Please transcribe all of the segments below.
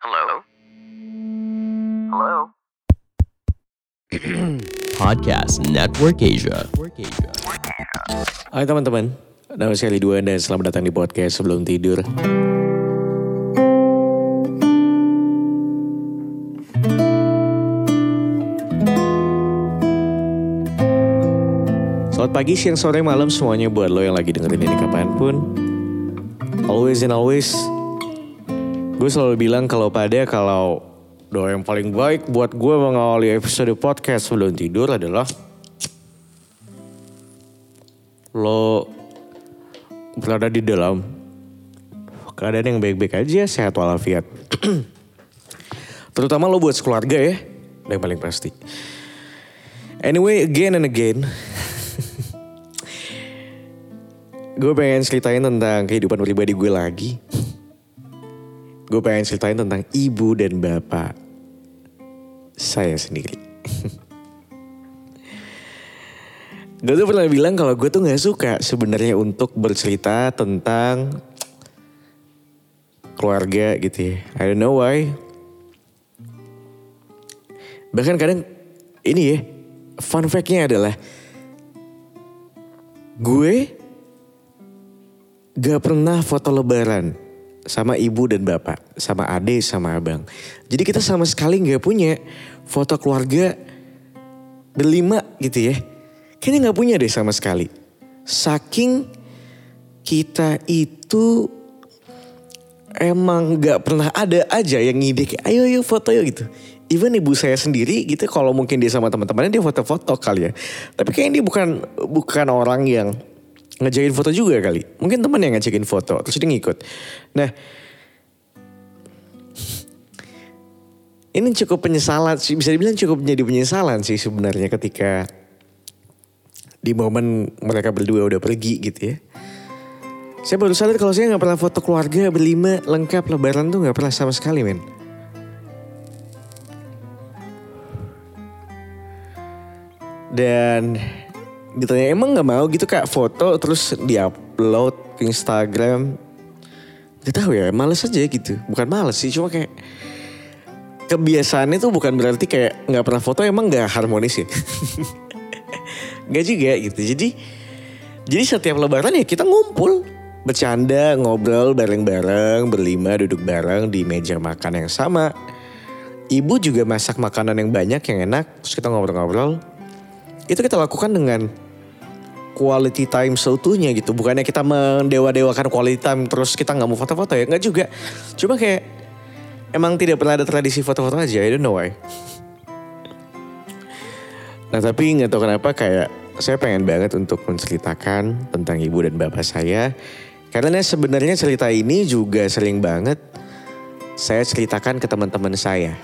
Hello? Hello? Podcast Network Asia. Hai teman-teman, nama saya Ridwan dan selamat datang di podcast sebelum tidur. Selamat pagi, siang, sore, malam semuanya buat lo yang lagi dengerin ini kapan pun. Always and always, gue selalu bilang kalau pada kalau doa yang paling baik buat gue mengawali episode podcast sebelum tidur adalah lo berada di dalam keadaan yang baik-baik aja, sehat walafiat. Terutama lo buat sekeluarga ya, yang paling pasti. Anyway, again and again, gue pengen ceritain tentang kehidupan pribadi gue lagi. Gue pengen ceritain tentang ibu dan bapak saya sendiri. gue tuh pernah bilang kalau gue tuh nggak suka sebenarnya untuk bercerita tentang keluarga gitu ya. I don't know why. Bahkan kadang ini ya, fun fact-nya adalah gue gak pernah foto lebaran sama ibu dan bapak, sama ade sama abang. Jadi kita sama sekali gak punya foto keluarga berlima gitu ya. Kayaknya gak punya deh sama sekali. Saking kita itu emang gak pernah ada aja yang ngide kayak ayo yuk foto yuk gitu. Even ibu saya sendiri gitu kalau mungkin dia sama teman-temannya dia foto-foto kali ya. Tapi kayaknya dia bukan bukan orang yang ngejakin foto juga kali. Mungkin teman yang ngajakin foto terus dia ngikut. Nah, ini cukup penyesalan sih bisa dibilang cukup menjadi penyesalan sih sebenarnya ketika di momen mereka berdua udah pergi gitu ya. Saya baru sadar kalau saya nggak pernah foto keluarga berlima lengkap lebaran tuh nggak pernah sama sekali men. Dan ditanya emang nggak mau gitu kak foto terus diupload ke Instagram. Gak tahu ya, males aja gitu. Bukan males sih, cuma kayak kebiasaannya tuh bukan berarti kayak nggak pernah foto emang nggak harmonis ya. Gak juga gitu. Jadi jadi setiap lebaran ya kita ngumpul bercanda, ngobrol bareng-bareng, berlima duduk bareng di meja makan yang sama. Ibu juga masak makanan yang banyak yang enak, terus kita ngobrol-ngobrol. Itu kita lakukan dengan quality time seutuhnya gitu. Bukannya kita mendewa-dewakan quality time terus kita nggak mau foto-foto ya, nggak juga. Cuma kayak emang tidak pernah ada tradisi foto-foto aja, I don't know why. Nah tapi nggak tahu kenapa kayak saya pengen banget untuk menceritakan tentang ibu dan bapak saya. Karena sebenarnya cerita ini juga sering banget saya ceritakan ke teman-teman saya.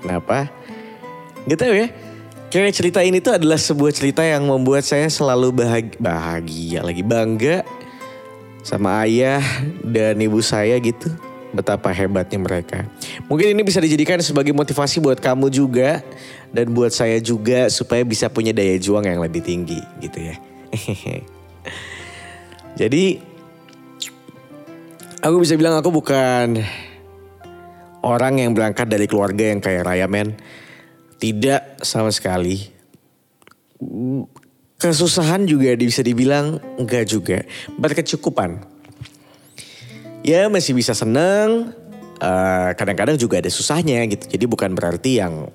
Kenapa? Tahu ya. Kayak cerita ini tuh adalah sebuah cerita yang membuat saya selalu bahagia, bahagia lagi bangga sama ayah dan ibu saya gitu. Betapa hebatnya mereka. Mungkin ini bisa dijadikan sebagai motivasi buat kamu juga dan buat saya juga supaya bisa punya daya juang yang lebih tinggi gitu ya. Jadi aku bisa bilang aku bukan orang yang berangkat dari keluarga yang kayak raya men. Tidak sama sekali. Kesusahan juga bisa dibilang enggak juga. Berkecukupan. Ya masih bisa seneng. eh, kadang-kadang juga ada susahnya gitu. Jadi bukan berarti yang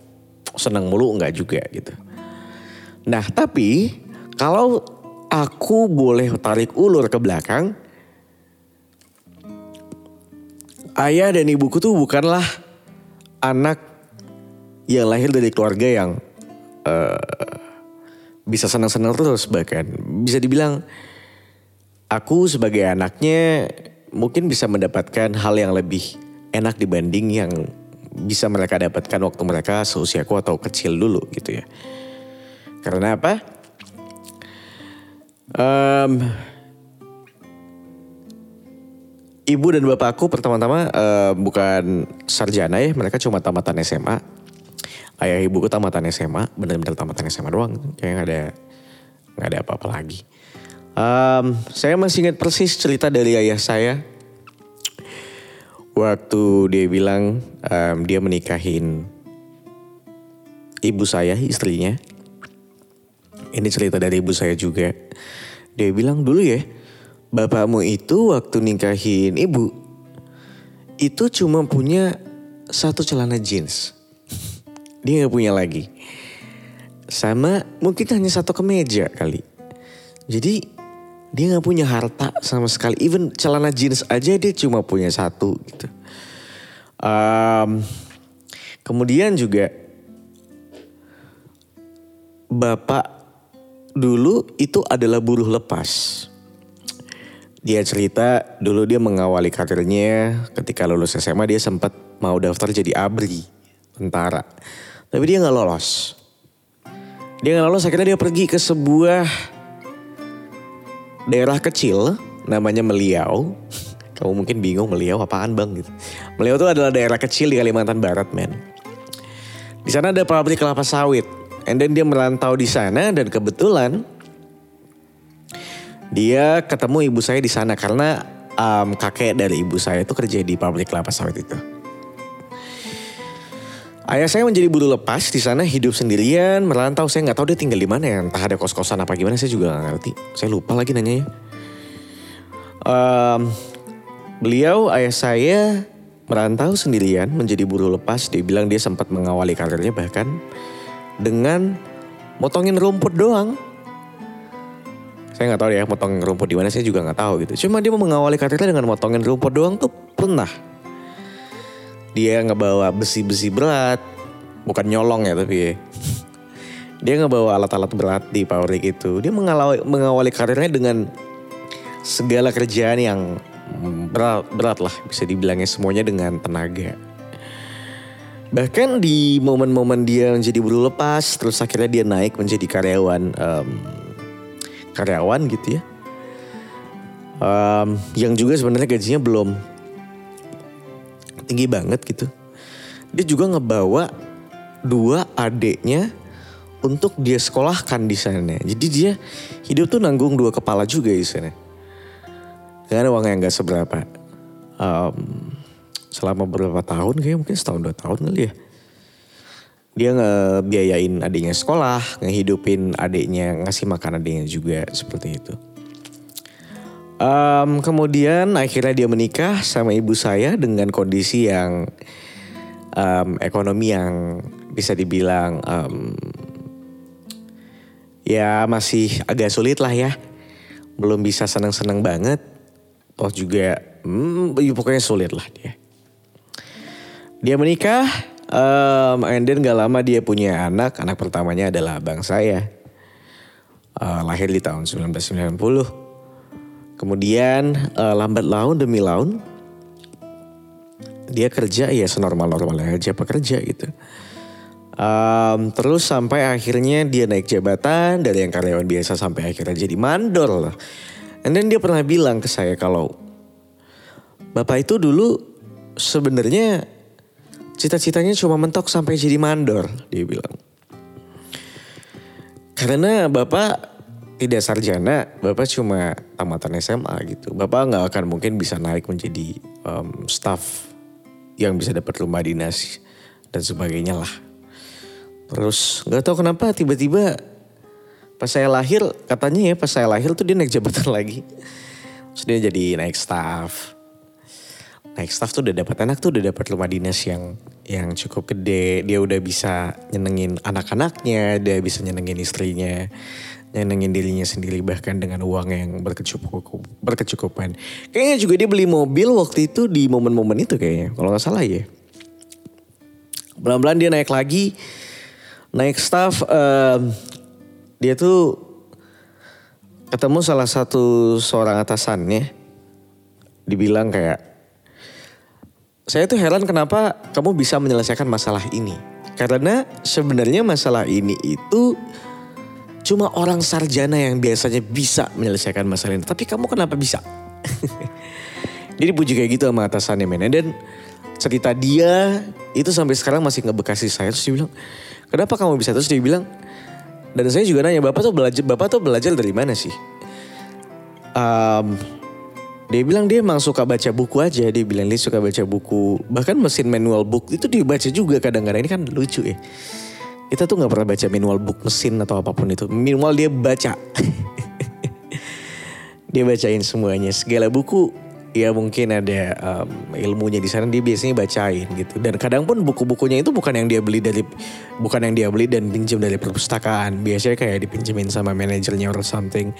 seneng mulu enggak juga gitu. Nah tapi kalau aku boleh tarik ulur ke belakang. Ayah dan ibuku tuh bukanlah anak yang lahir dari keluarga yang eh, bisa senang-senang terus bahkan bisa dibilang aku sebagai anaknya mungkin bisa mendapatkan hal yang lebih enak dibanding yang bisa mereka dapatkan waktu mereka seusiaku atau kecil dulu gitu ya. Karena apa? Em, ibu dan bapakku pertama-tama eh, bukan sarjana ya, mereka cuma tamatan SMA. Ayah ibuku tamatan SMA, bener-bener tamatan SMA doang. Kayak nggak ada nggak ada apa-apa lagi. Em, saya masih ingat persis cerita dari ayah saya. waktu dia bilang em, dia menikahin ibu saya, istrinya. Ini cerita dari ibu saya juga. Dia bilang dulu ya, bapakmu itu waktu nikahin ibu, itu cuma punya satu celana jeans. Dia nggak punya lagi. Sama mungkin hanya satu kemeja kali. Jadi dia nggak punya harta sama sekali. Even celana jeans aja dia cuma punya satu gitu. Em, kemudian juga bapak dulu itu adalah buruh lepas. Dia cerita dulu dia mengawali karirnya ketika lulus SMA dia sempat mau daftar jadi abri tentara. Tapi dia nggak lolos. Dia nggak lolos akhirnya dia pergi ke sebuah daerah kecil namanya Meliau. Kamu mungkin bingung Meliau apaan bang gitu. Meliau itu adalah daerah kecil di Kalimantan Barat men. Di sana ada pabrik kelapa sawit. And then dia merantau di sana dan kebetulan dia ketemu ibu saya di sana karena um, kakek dari ibu saya itu kerja di pabrik kelapa sawit itu. Ayah saya menjadi buruh lepas di sana hidup sendirian merantau. Saya nggak tahu dia tinggal di mana ya. Entah ada kos kosan apa gimana saya juga nggak ngerti. Saya lupa lagi nanya beliau ayah saya merantau sendirian menjadi buruh lepas. Dia bilang dia sempat mengawali karirnya bahkan dengan motongin rumput doang. Saya nggak tahu ya motongin rumput di mana saya juga nggak tahu gitu. Cuma dia mengawali karirnya dengan motongin rumput doang tuh pernah dia ngebawa besi-besi berat. Bukan nyolong ya tapi ya. dia ngebawa alat-alat berat di pabrik itu. Dia mengawali, mengawali karirnya dengan segala kerjaan yang berat, berat lah. Bisa dibilangnya semuanya dengan tenaga. Bahkan di momen-momen dia menjadi buruh lepas terus akhirnya dia naik menjadi karyawan em, karyawan gitu ya. Em, yang juga sebenarnya gajinya belum tinggi banget gitu. Dia juga ngebawa dua adiknya untuk dia sekolahkan di sana. Jadi dia hidup tuh nanggung dua kepala juga di sana. Dengan uang yang gak seberapa. Em, selama beberapa tahun kayak mungkin setahun dua tahun kali ya. Dia ngebiayain adiknya sekolah, ngehidupin adiknya, ngasih makan adiknya juga seperti itu. Em, kemudian akhirnya dia menikah sama ibu saya dengan kondisi yang em, ekonomi yang bisa dibilang em, ya masih agak sulit lah ya. Belum bisa senang-senang banget. Toh juga hmm, ya pokoknya sulit lah dia. Dia menikah, em, and then gak lama dia punya anak. Anak pertamanya adalah abang saya. Eh, lahir di tahun 1990. Kemudian eh, lambat laun demi laun dia kerja ya senormal-normalnya aja pekerja gitu. Em, terus sampai akhirnya dia naik jabatan dari yang karyawan biasa sampai akhirnya jadi mandor lah. And then dia pernah bilang ke saya kalau bapak itu dulu sebenarnya cita-citanya cuma mentok sampai jadi mandor dia bilang. Karena bapak tidak sarjana, bapak cuma tamatan SMA gitu. Bapak nggak akan mungkin bisa naik menjadi em, staff yang bisa dapat rumah dinas dan sebagainya lah. Terus nggak tahu kenapa tiba-tiba pas saya lahir katanya ya pas saya lahir tuh dia naik jabatan lagi. Terus dia jadi naik staff. Naik staff tuh udah dapat anak tuh udah dapat rumah dinas yang yang cukup gede. Dia udah bisa nyenengin anak-anaknya, dia bisa nyenengin istrinya, nyenengin dirinya sendiri bahkan dengan uang yang berkecukup, berkecukupan. Kayaknya juga dia beli mobil waktu itu di momen-momen itu kayaknya, kalau nggak salah ya. Pelan-pelan dia naik lagi, naik staff. em, dia tuh ketemu salah satu seorang atasannya, dibilang kayak saya tuh heran kenapa kamu bisa menyelesaikan masalah ini. Karena sebenarnya masalah ini itu cuma orang sarjana yang biasanya bisa menyelesaikan masalah ini. Tapi kamu kenapa bisa? Jadi puji kayak gitu sama atasannya men. Dan cerita dia itu sampai sekarang masih ngebekasi saya. Terus dia bilang, kenapa kamu bisa? Terus dia bilang, dan saya juga nanya, bapak tuh belajar, bapak tuh belajar dari mana sih? Em, Dia bilang dia emang suka baca buku aja. Dia bilang dia suka baca buku. Bahkan mesin manual book itu dia baca juga kadang-kadang. Ini kan lucu ya. Kita tuh nggak pernah baca manual book mesin atau apa pun itu. Minimal dia baca. dia bacain semuanya. Segala buku ya mungkin ada um, ilmunya di sana dia biasanya bacain gitu. Dan kadang pun buku-bukunya itu bukan yang dia beli dari bukan yang dia beli dan pinjam dari perpustakaan. Biasanya kayak dipinjemin sama manajernya or something.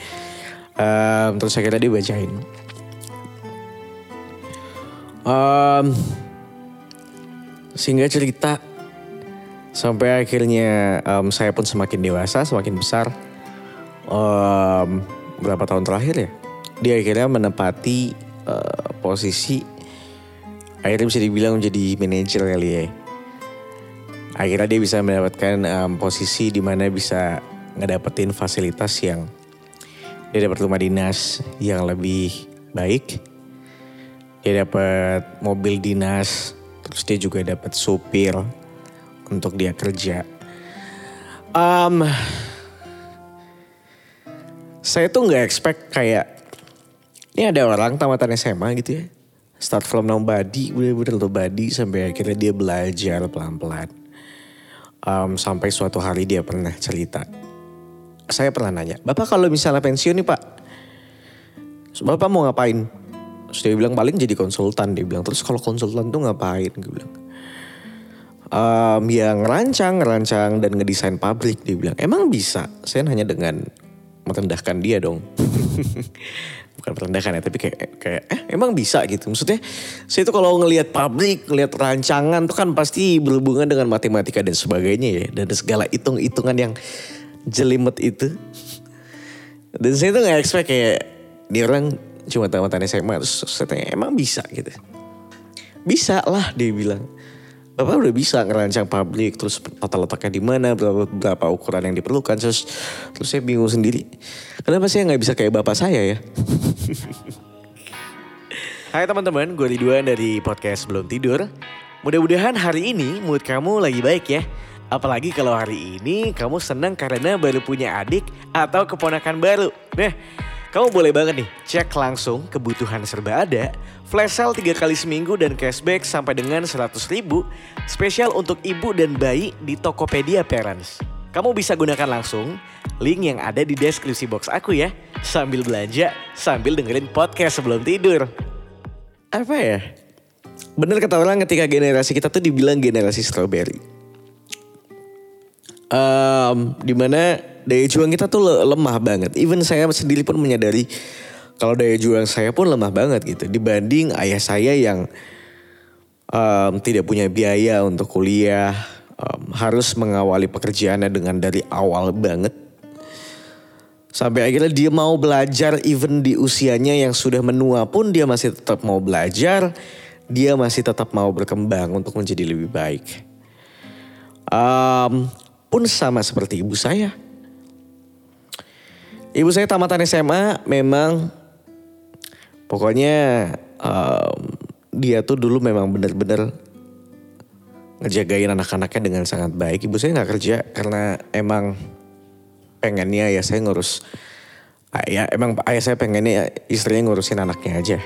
Um, terus akhirnya dia bacain. Um, sehingga cerita sampai akhirnya um, saya pun semakin dewasa, semakin besar. Um, berapa tahun terakhir ya? Dia akhirnya menepati uh, posisi akhirnya bisa dibilang menjadi manajer kali ya. Akhirnya dia bisa mendapatkan um, posisi di mana bisa ngedapetin fasilitas yang dia dapat rumah dinas yang lebih baik dia dapat mobil dinas terus dia juga dapat supir untuk dia kerja um, saya tuh nggak expect kayak ini ada orang tamatan SMA gitu ya start from nobody bener-bener nobody sampai akhirnya dia belajar pelan-pelan um, sampai suatu hari dia pernah cerita saya pernah nanya bapak kalau misalnya pensiun nih pak bapak mau ngapain Terus dia bilang paling jadi konsultan dia bilang. Terus kalau konsultan tuh ngapain? Gue bilang. Um, ya ngerancang, ngerancang dan ngedesain pabrik dia bilang. Emang bisa? Saya hanya dengan merendahkan dia dong. Bukan merendahkan ya, tapi kayak kayak eh emang bisa gitu. Maksudnya saya itu kalau ngelihat pabrik, ngelihat rancangan tuh kan pasti berhubungan dengan matematika dan sebagainya ya. Dan segala hitung-hitungan yang jelimet itu. Dan saya tuh gak expect kayak dia orang cuma tamatan SMA terus saya tanya emang bisa gitu bisa lah dia bilang Bapak udah bisa ngerancang pabrik terus tata letaknya di mana berapa, berapa ukuran yang diperlukan terus terus saya bingung sendiri. Kenapa saya nggak bisa kayak bapak saya ya? Hai teman-teman gue Ridwan dari podcast belum tidur. Mudah-mudahan hari ini mood kamu lagi baik ya. Apalagi kalau hari ini kamu senang karena baru punya adik atau keponakan baru. Nah, kamu boleh banget nih cek langsung kebutuhan serba ada, flash sale 3 kali seminggu dan cashback sampai dengan 100 ribu, spesial untuk ibu dan bayi di Tokopedia Parents. Kamu bisa gunakan langsung link yang ada di deskripsi box aku ya, sambil belanja, sambil dengerin podcast sebelum tidur. Apa ya? Bener kata orang ketika generasi kita tuh dibilang generasi strawberry um, di mana daya juang kita tuh lemah banget. Even saya sendiri pun menyadari kalau daya juang saya pun lemah banget gitu dibanding ayah saya yang um, tidak punya biaya untuk kuliah, um, harus mengawali pekerjaannya dengan dari awal banget. Sampai akhirnya dia mau belajar even di usianya yang sudah menua pun dia masih tetap mau belajar. Dia masih tetap mau berkembang untuk menjadi lebih baik. Um, pun sama seperti ibu saya. Ibu saya tamatan SMA memang pokoknya um, dia tuh dulu memang benar-benar ngejagain anak-anaknya dengan sangat baik. Ibu saya nggak kerja karena emang pengennya ya saya ngurus ya emang ayah saya pengennya istrinya ngurusin anaknya aja.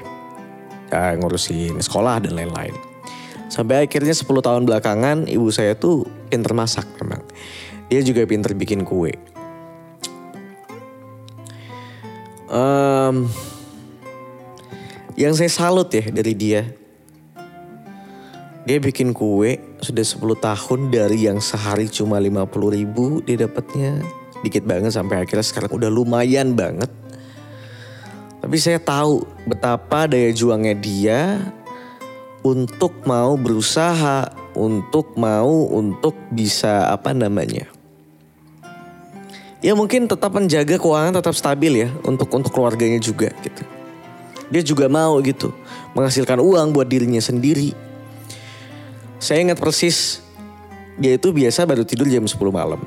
Uh, ngurusin sekolah dan lain-lain. Sampai akhirnya 10 tahun belakangan ibu saya tuh pinter masak memang. Dia juga pinter bikin kue. Um, yang saya salut ya dari dia. Dia bikin kue sudah 10 tahun dari yang sehari cuma 50 ribu dia dapatnya dikit banget sampai akhirnya sekarang udah lumayan banget. Tapi saya tahu betapa daya juangnya dia untuk mau berusaha, untuk mau untuk bisa apa namanya? Ya mungkin tetap menjaga keuangan tetap stabil ya untuk untuk keluarganya juga gitu. Dia juga mau gitu menghasilkan uang buat dirinya sendiri. Saya ingat persis dia itu biasa baru tidur jam 10 malam.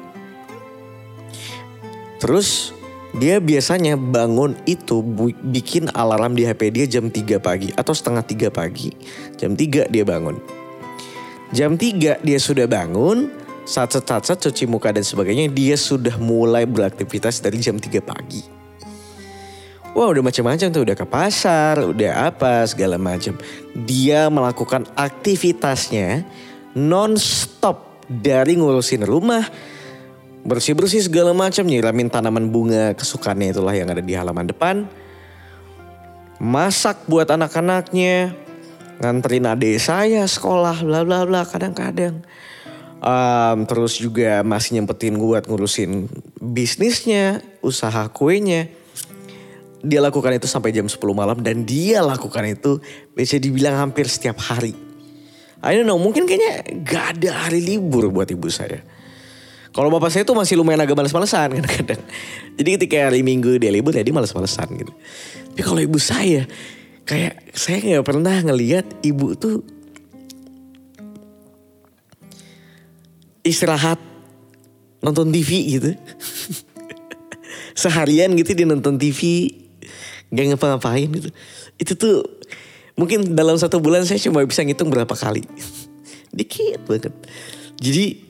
Terus dia biasanya bangun itu bikin alarm di HP dia jam 3 pagi atau setengah 3 pagi. Jam 3 dia bangun. Jam 3 dia sudah bangun, saat saat saat cuci muka dan sebagainya dia sudah mulai beraktivitas dari jam 3 pagi. Wah udah macam-macam tuh, udah ke pasar, udah apa segala macam. Dia melakukan aktivitasnya non-stop dari ngurusin rumah, bersih-bersih segala macam, nyiramin tanaman bunga kesukaannya itulah yang ada di halaman depan. Masak buat anak-anaknya, nganterin adik saya sekolah, bla bla bla kadang-kadang. Um, terus juga masih nyempetin buat ngurusin bisnisnya, usaha kuenya. Dia lakukan itu sampai jam 10 malam dan dia lakukan itu bisa dibilang hampir setiap hari. I don't know, mungkin kayaknya gak ada hari libur buat ibu saya. Kalau bapak saya tuh masih lumayan agak males-malesan kadang-kadang. Jadi ketika hari minggu dia libur ya dia males-malesan gitu. Tapi kalau ibu saya, kayak saya nggak pernah ngelihat ibu tuh istirahat nonton TV gitu. Seharian gitu dia nonton TV, gak ngapa-ngapain gitu. Itu tuh mungkin dalam satu bulan saya cuma bisa ngitung berapa kali. Dikit banget. Jadi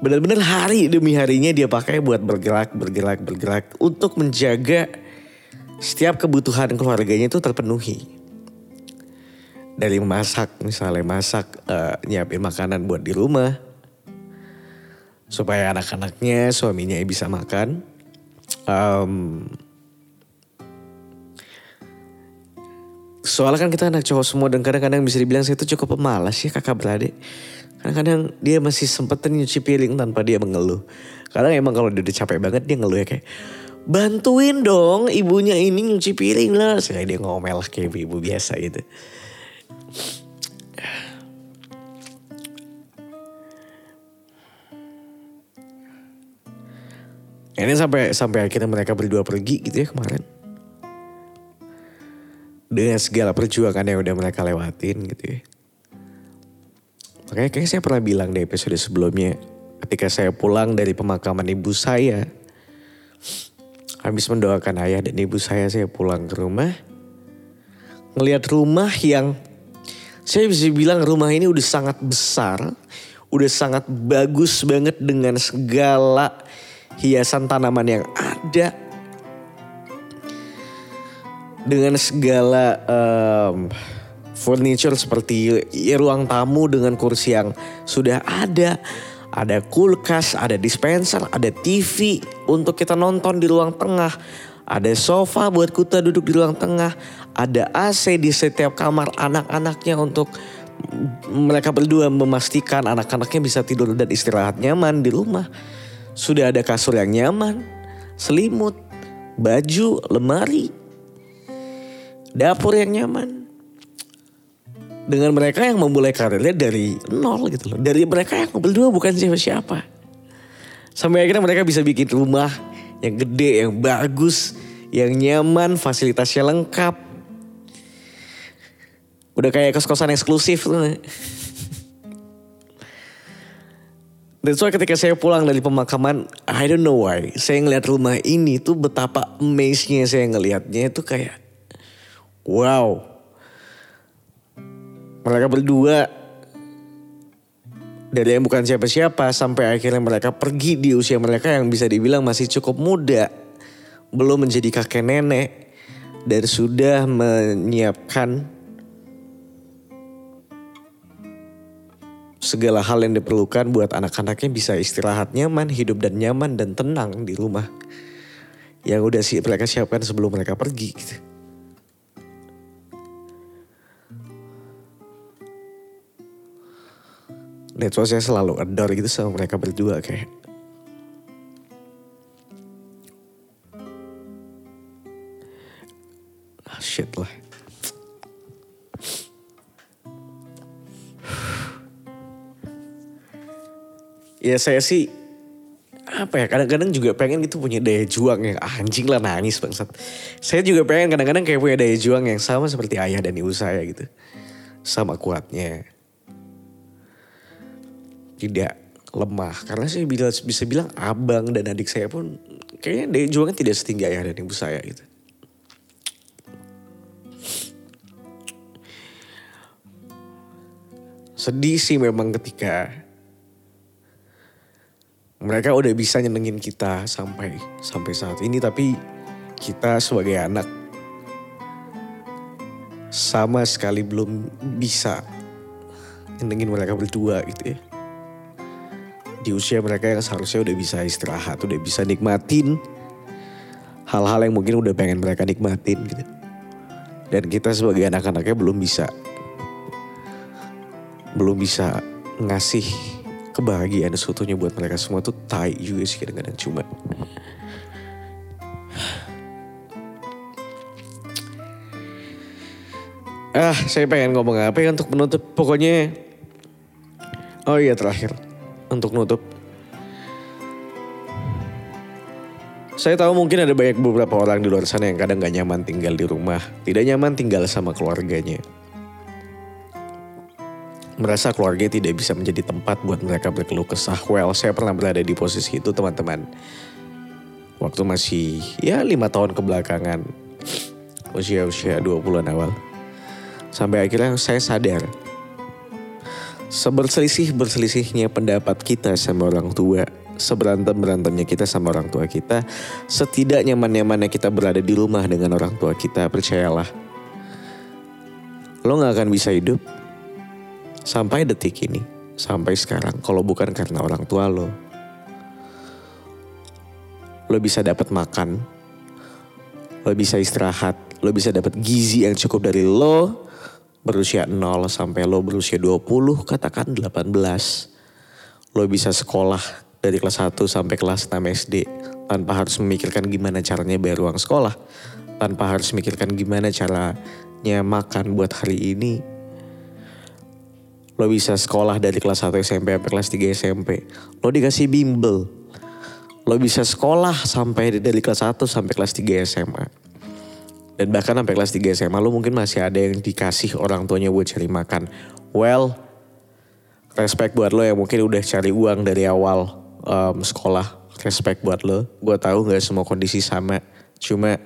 benar-benar hari demi harinya dia pakai buat bergerak, bergerak, bergerak untuk menjaga setiap kebutuhan keluarganya itu terpenuhi. Dari masak, misalnya masak, uh, nyiapin makanan buat di rumah, supaya anak-anaknya, suaminya bisa makan. Um, soalnya kan kita anak cowok semua dan kadang-kadang bisa dibilang saya itu cukup pemalas ya kakak beradik. Kadang-kadang dia masih sempetin nyuci piring tanpa dia mengeluh. Kadang emang kalau dia udah capek banget dia ngeluh ya kayak bantuin dong ibunya ini nyuci piring lah. Sekali dia ngomel kayak ibu biasa gitu. Ini sampai sampai akhirnya mereka berdua pergi gitu ya kemarin. Dengan segala perjuangan yang udah mereka lewatin gitu ya. Makanya kayaknya saya pernah bilang di episode sebelumnya. Ketika saya pulang dari pemakaman ibu saya. Habis mendoakan ayah dan ibu saya, saya pulang ke rumah. Ngelihat rumah yang saya bisa bilang rumah ini udah sangat besar. Udah sangat bagus banget dengan segala hiasan tanaman yang ada. Dengan segala um, furniture seperti ruang tamu dengan kursi yang sudah ada. Ada kulkas, ada dispenser, ada TV untuk kita nonton di ruang tengah. Ada sofa buat kita duduk di ruang tengah. Ada AC di setiap kamar anak-anaknya untuk mereka berdua memastikan anak-anaknya bisa tidur dan istirahat nyaman di rumah. Sudah ada kasur yang nyaman, selimut, baju, lemari, dapur yang nyaman. Dengan mereka yang memulai karirnya dari nol gitu loh. Dari mereka yang berdua bukan siapa-siapa. Sampai akhirnya mereka bisa bikin rumah yang gede, yang bagus, yang nyaman, fasilitasnya lengkap. Udah kayak kos-kosan eksklusif tuh. Dan so ketika saya pulang dari pemakaman, I don't know why. Saya ngeliat rumah ini tuh betapa amaze-nya saya ngelihatnya itu kayak, wow. Mereka berdua dari yang bukan siapa-siapa sampai akhirnya mereka pergi di usia mereka yang bisa dibilang masih cukup muda. Belum menjadi kakek nenek dan sudah menyiapkan segala hal yang diperlukan buat anak-anaknya bisa istirahat nyaman, hidup dan nyaman dan tenang di rumah. Yang udah sih mereka siapkan sebelum mereka pergi gitu. That's saya selalu adore gitu sama mereka berdua kayak. Ya saya sih apa ya kadang-kadang juga pengen gitu punya daya juang yang ah, anjing lah nangis bangsat. Saya juga pengen kadang-kadang kayak punya daya juang yang sama seperti ayah dan ibu saya gitu. Sama kuatnya. Tidak lemah karena saya bisa, bisa bilang abang dan adik saya pun kayaknya daya juangnya tidak setinggi ayah dan ibu saya gitu. Sedih sih memang ketika mereka udah bisa nyenengin kita sampai sampai saat ini tapi kita sebagai anak sama sekali belum bisa nyenengin mereka berdua gitu ya. Di usia mereka yang seharusnya udah bisa istirahat, udah bisa nikmatin hal-hal yang mungkin udah pengen mereka nikmatin gitu. Dan kita sebagai anak-anaknya belum bisa belum bisa ngasih kebahagiaan seutuhnya buat mereka semua tuh tai juga sih kadang-kadang cuma Ah, saya pengen ngomong apa ya untuk menutup. Pokoknya, oh iya terakhir untuk nutup. Saya tahu mungkin ada banyak beberapa orang di luar sana yang kadang gak nyaman tinggal di rumah, tidak nyaman tinggal sama keluarganya. Merasa keluarga tidak bisa menjadi tempat buat mereka berkeluh kesah. Well, saya pernah berada di posisi itu teman-teman. Waktu masih ya lima tahun kebelakangan, usia-usia 20-an awal. Sampai akhirnya saya sadar. Seberselisih-berselisihnya pendapat kita sama orang tua. Seberantem-berantemnya kita sama orang tua kita. Setidak nyaman-nyamannya kita berada di rumah dengan orang tua kita. Percayalah. Lo gak akan bisa hidup. Sampai detik ini. Sampai sekarang. Kalau bukan karena orang tua lo. Lo bisa dapat makan. Lo bisa istirahat. Lo bisa dapat gizi yang cukup dari lo berusia 0 sampai lo berusia 20 katakan 18 lo bisa sekolah dari kelas 1 sampai kelas 6 SD tanpa harus memikirkan gimana caranya bayar uang sekolah tanpa harus memikirkan gimana caranya makan buat hari ini lo bisa sekolah dari kelas 1 SMP sampai kelas 3 SMP lo dikasih bimbel lo bisa sekolah sampai dari kelas 1 sampai kelas 3 SMA dan bahkan sampai kelas 3 SMA lu mungkin masih ada yang dikasih orang tuanya buat cari makan. Well, respect buat lo yang mungkin udah cari uang dari awal um, sekolah. Respect buat lo. Gue tahu gak semua kondisi sama. Cuma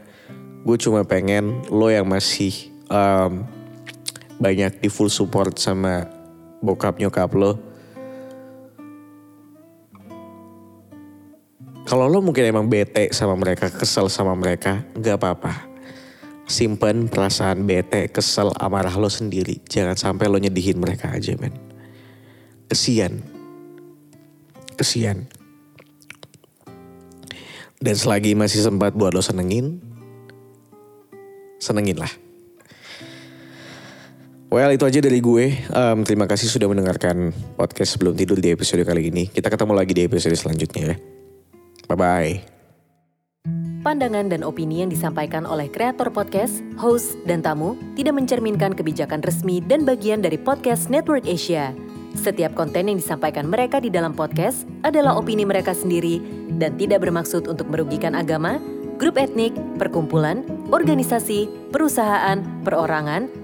gue cuma pengen lo yang masih um, banyak di full support sama bokap nyokap lo. Kalau lo mungkin emang bete sama mereka, kesel sama mereka, gak apa-apa simpen perasaan bete, kesel, amarah lo sendiri. Jangan sampai lo nyedihin mereka aja men. Kesian. Kesian. Dan selagi masih sempat buat lo senengin, senengin lah. Well itu aja dari gue. Um, terima kasih sudah mendengarkan podcast sebelum tidur di episode kali ini. Kita ketemu lagi di episode selanjutnya ya. Bye-bye. Pandangan dan opini yang disampaikan oleh kreator podcast, host, dan tamu tidak mencerminkan kebijakan resmi dan bagian dari podcast Network Asia. Setiap konten yang disampaikan mereka di dalam podcast adalah opini mereka sendiri dan tidak bermaksud untuk merugikan agama, grup etnik, perkumpulan, organisasi, perusahaan, perorangan,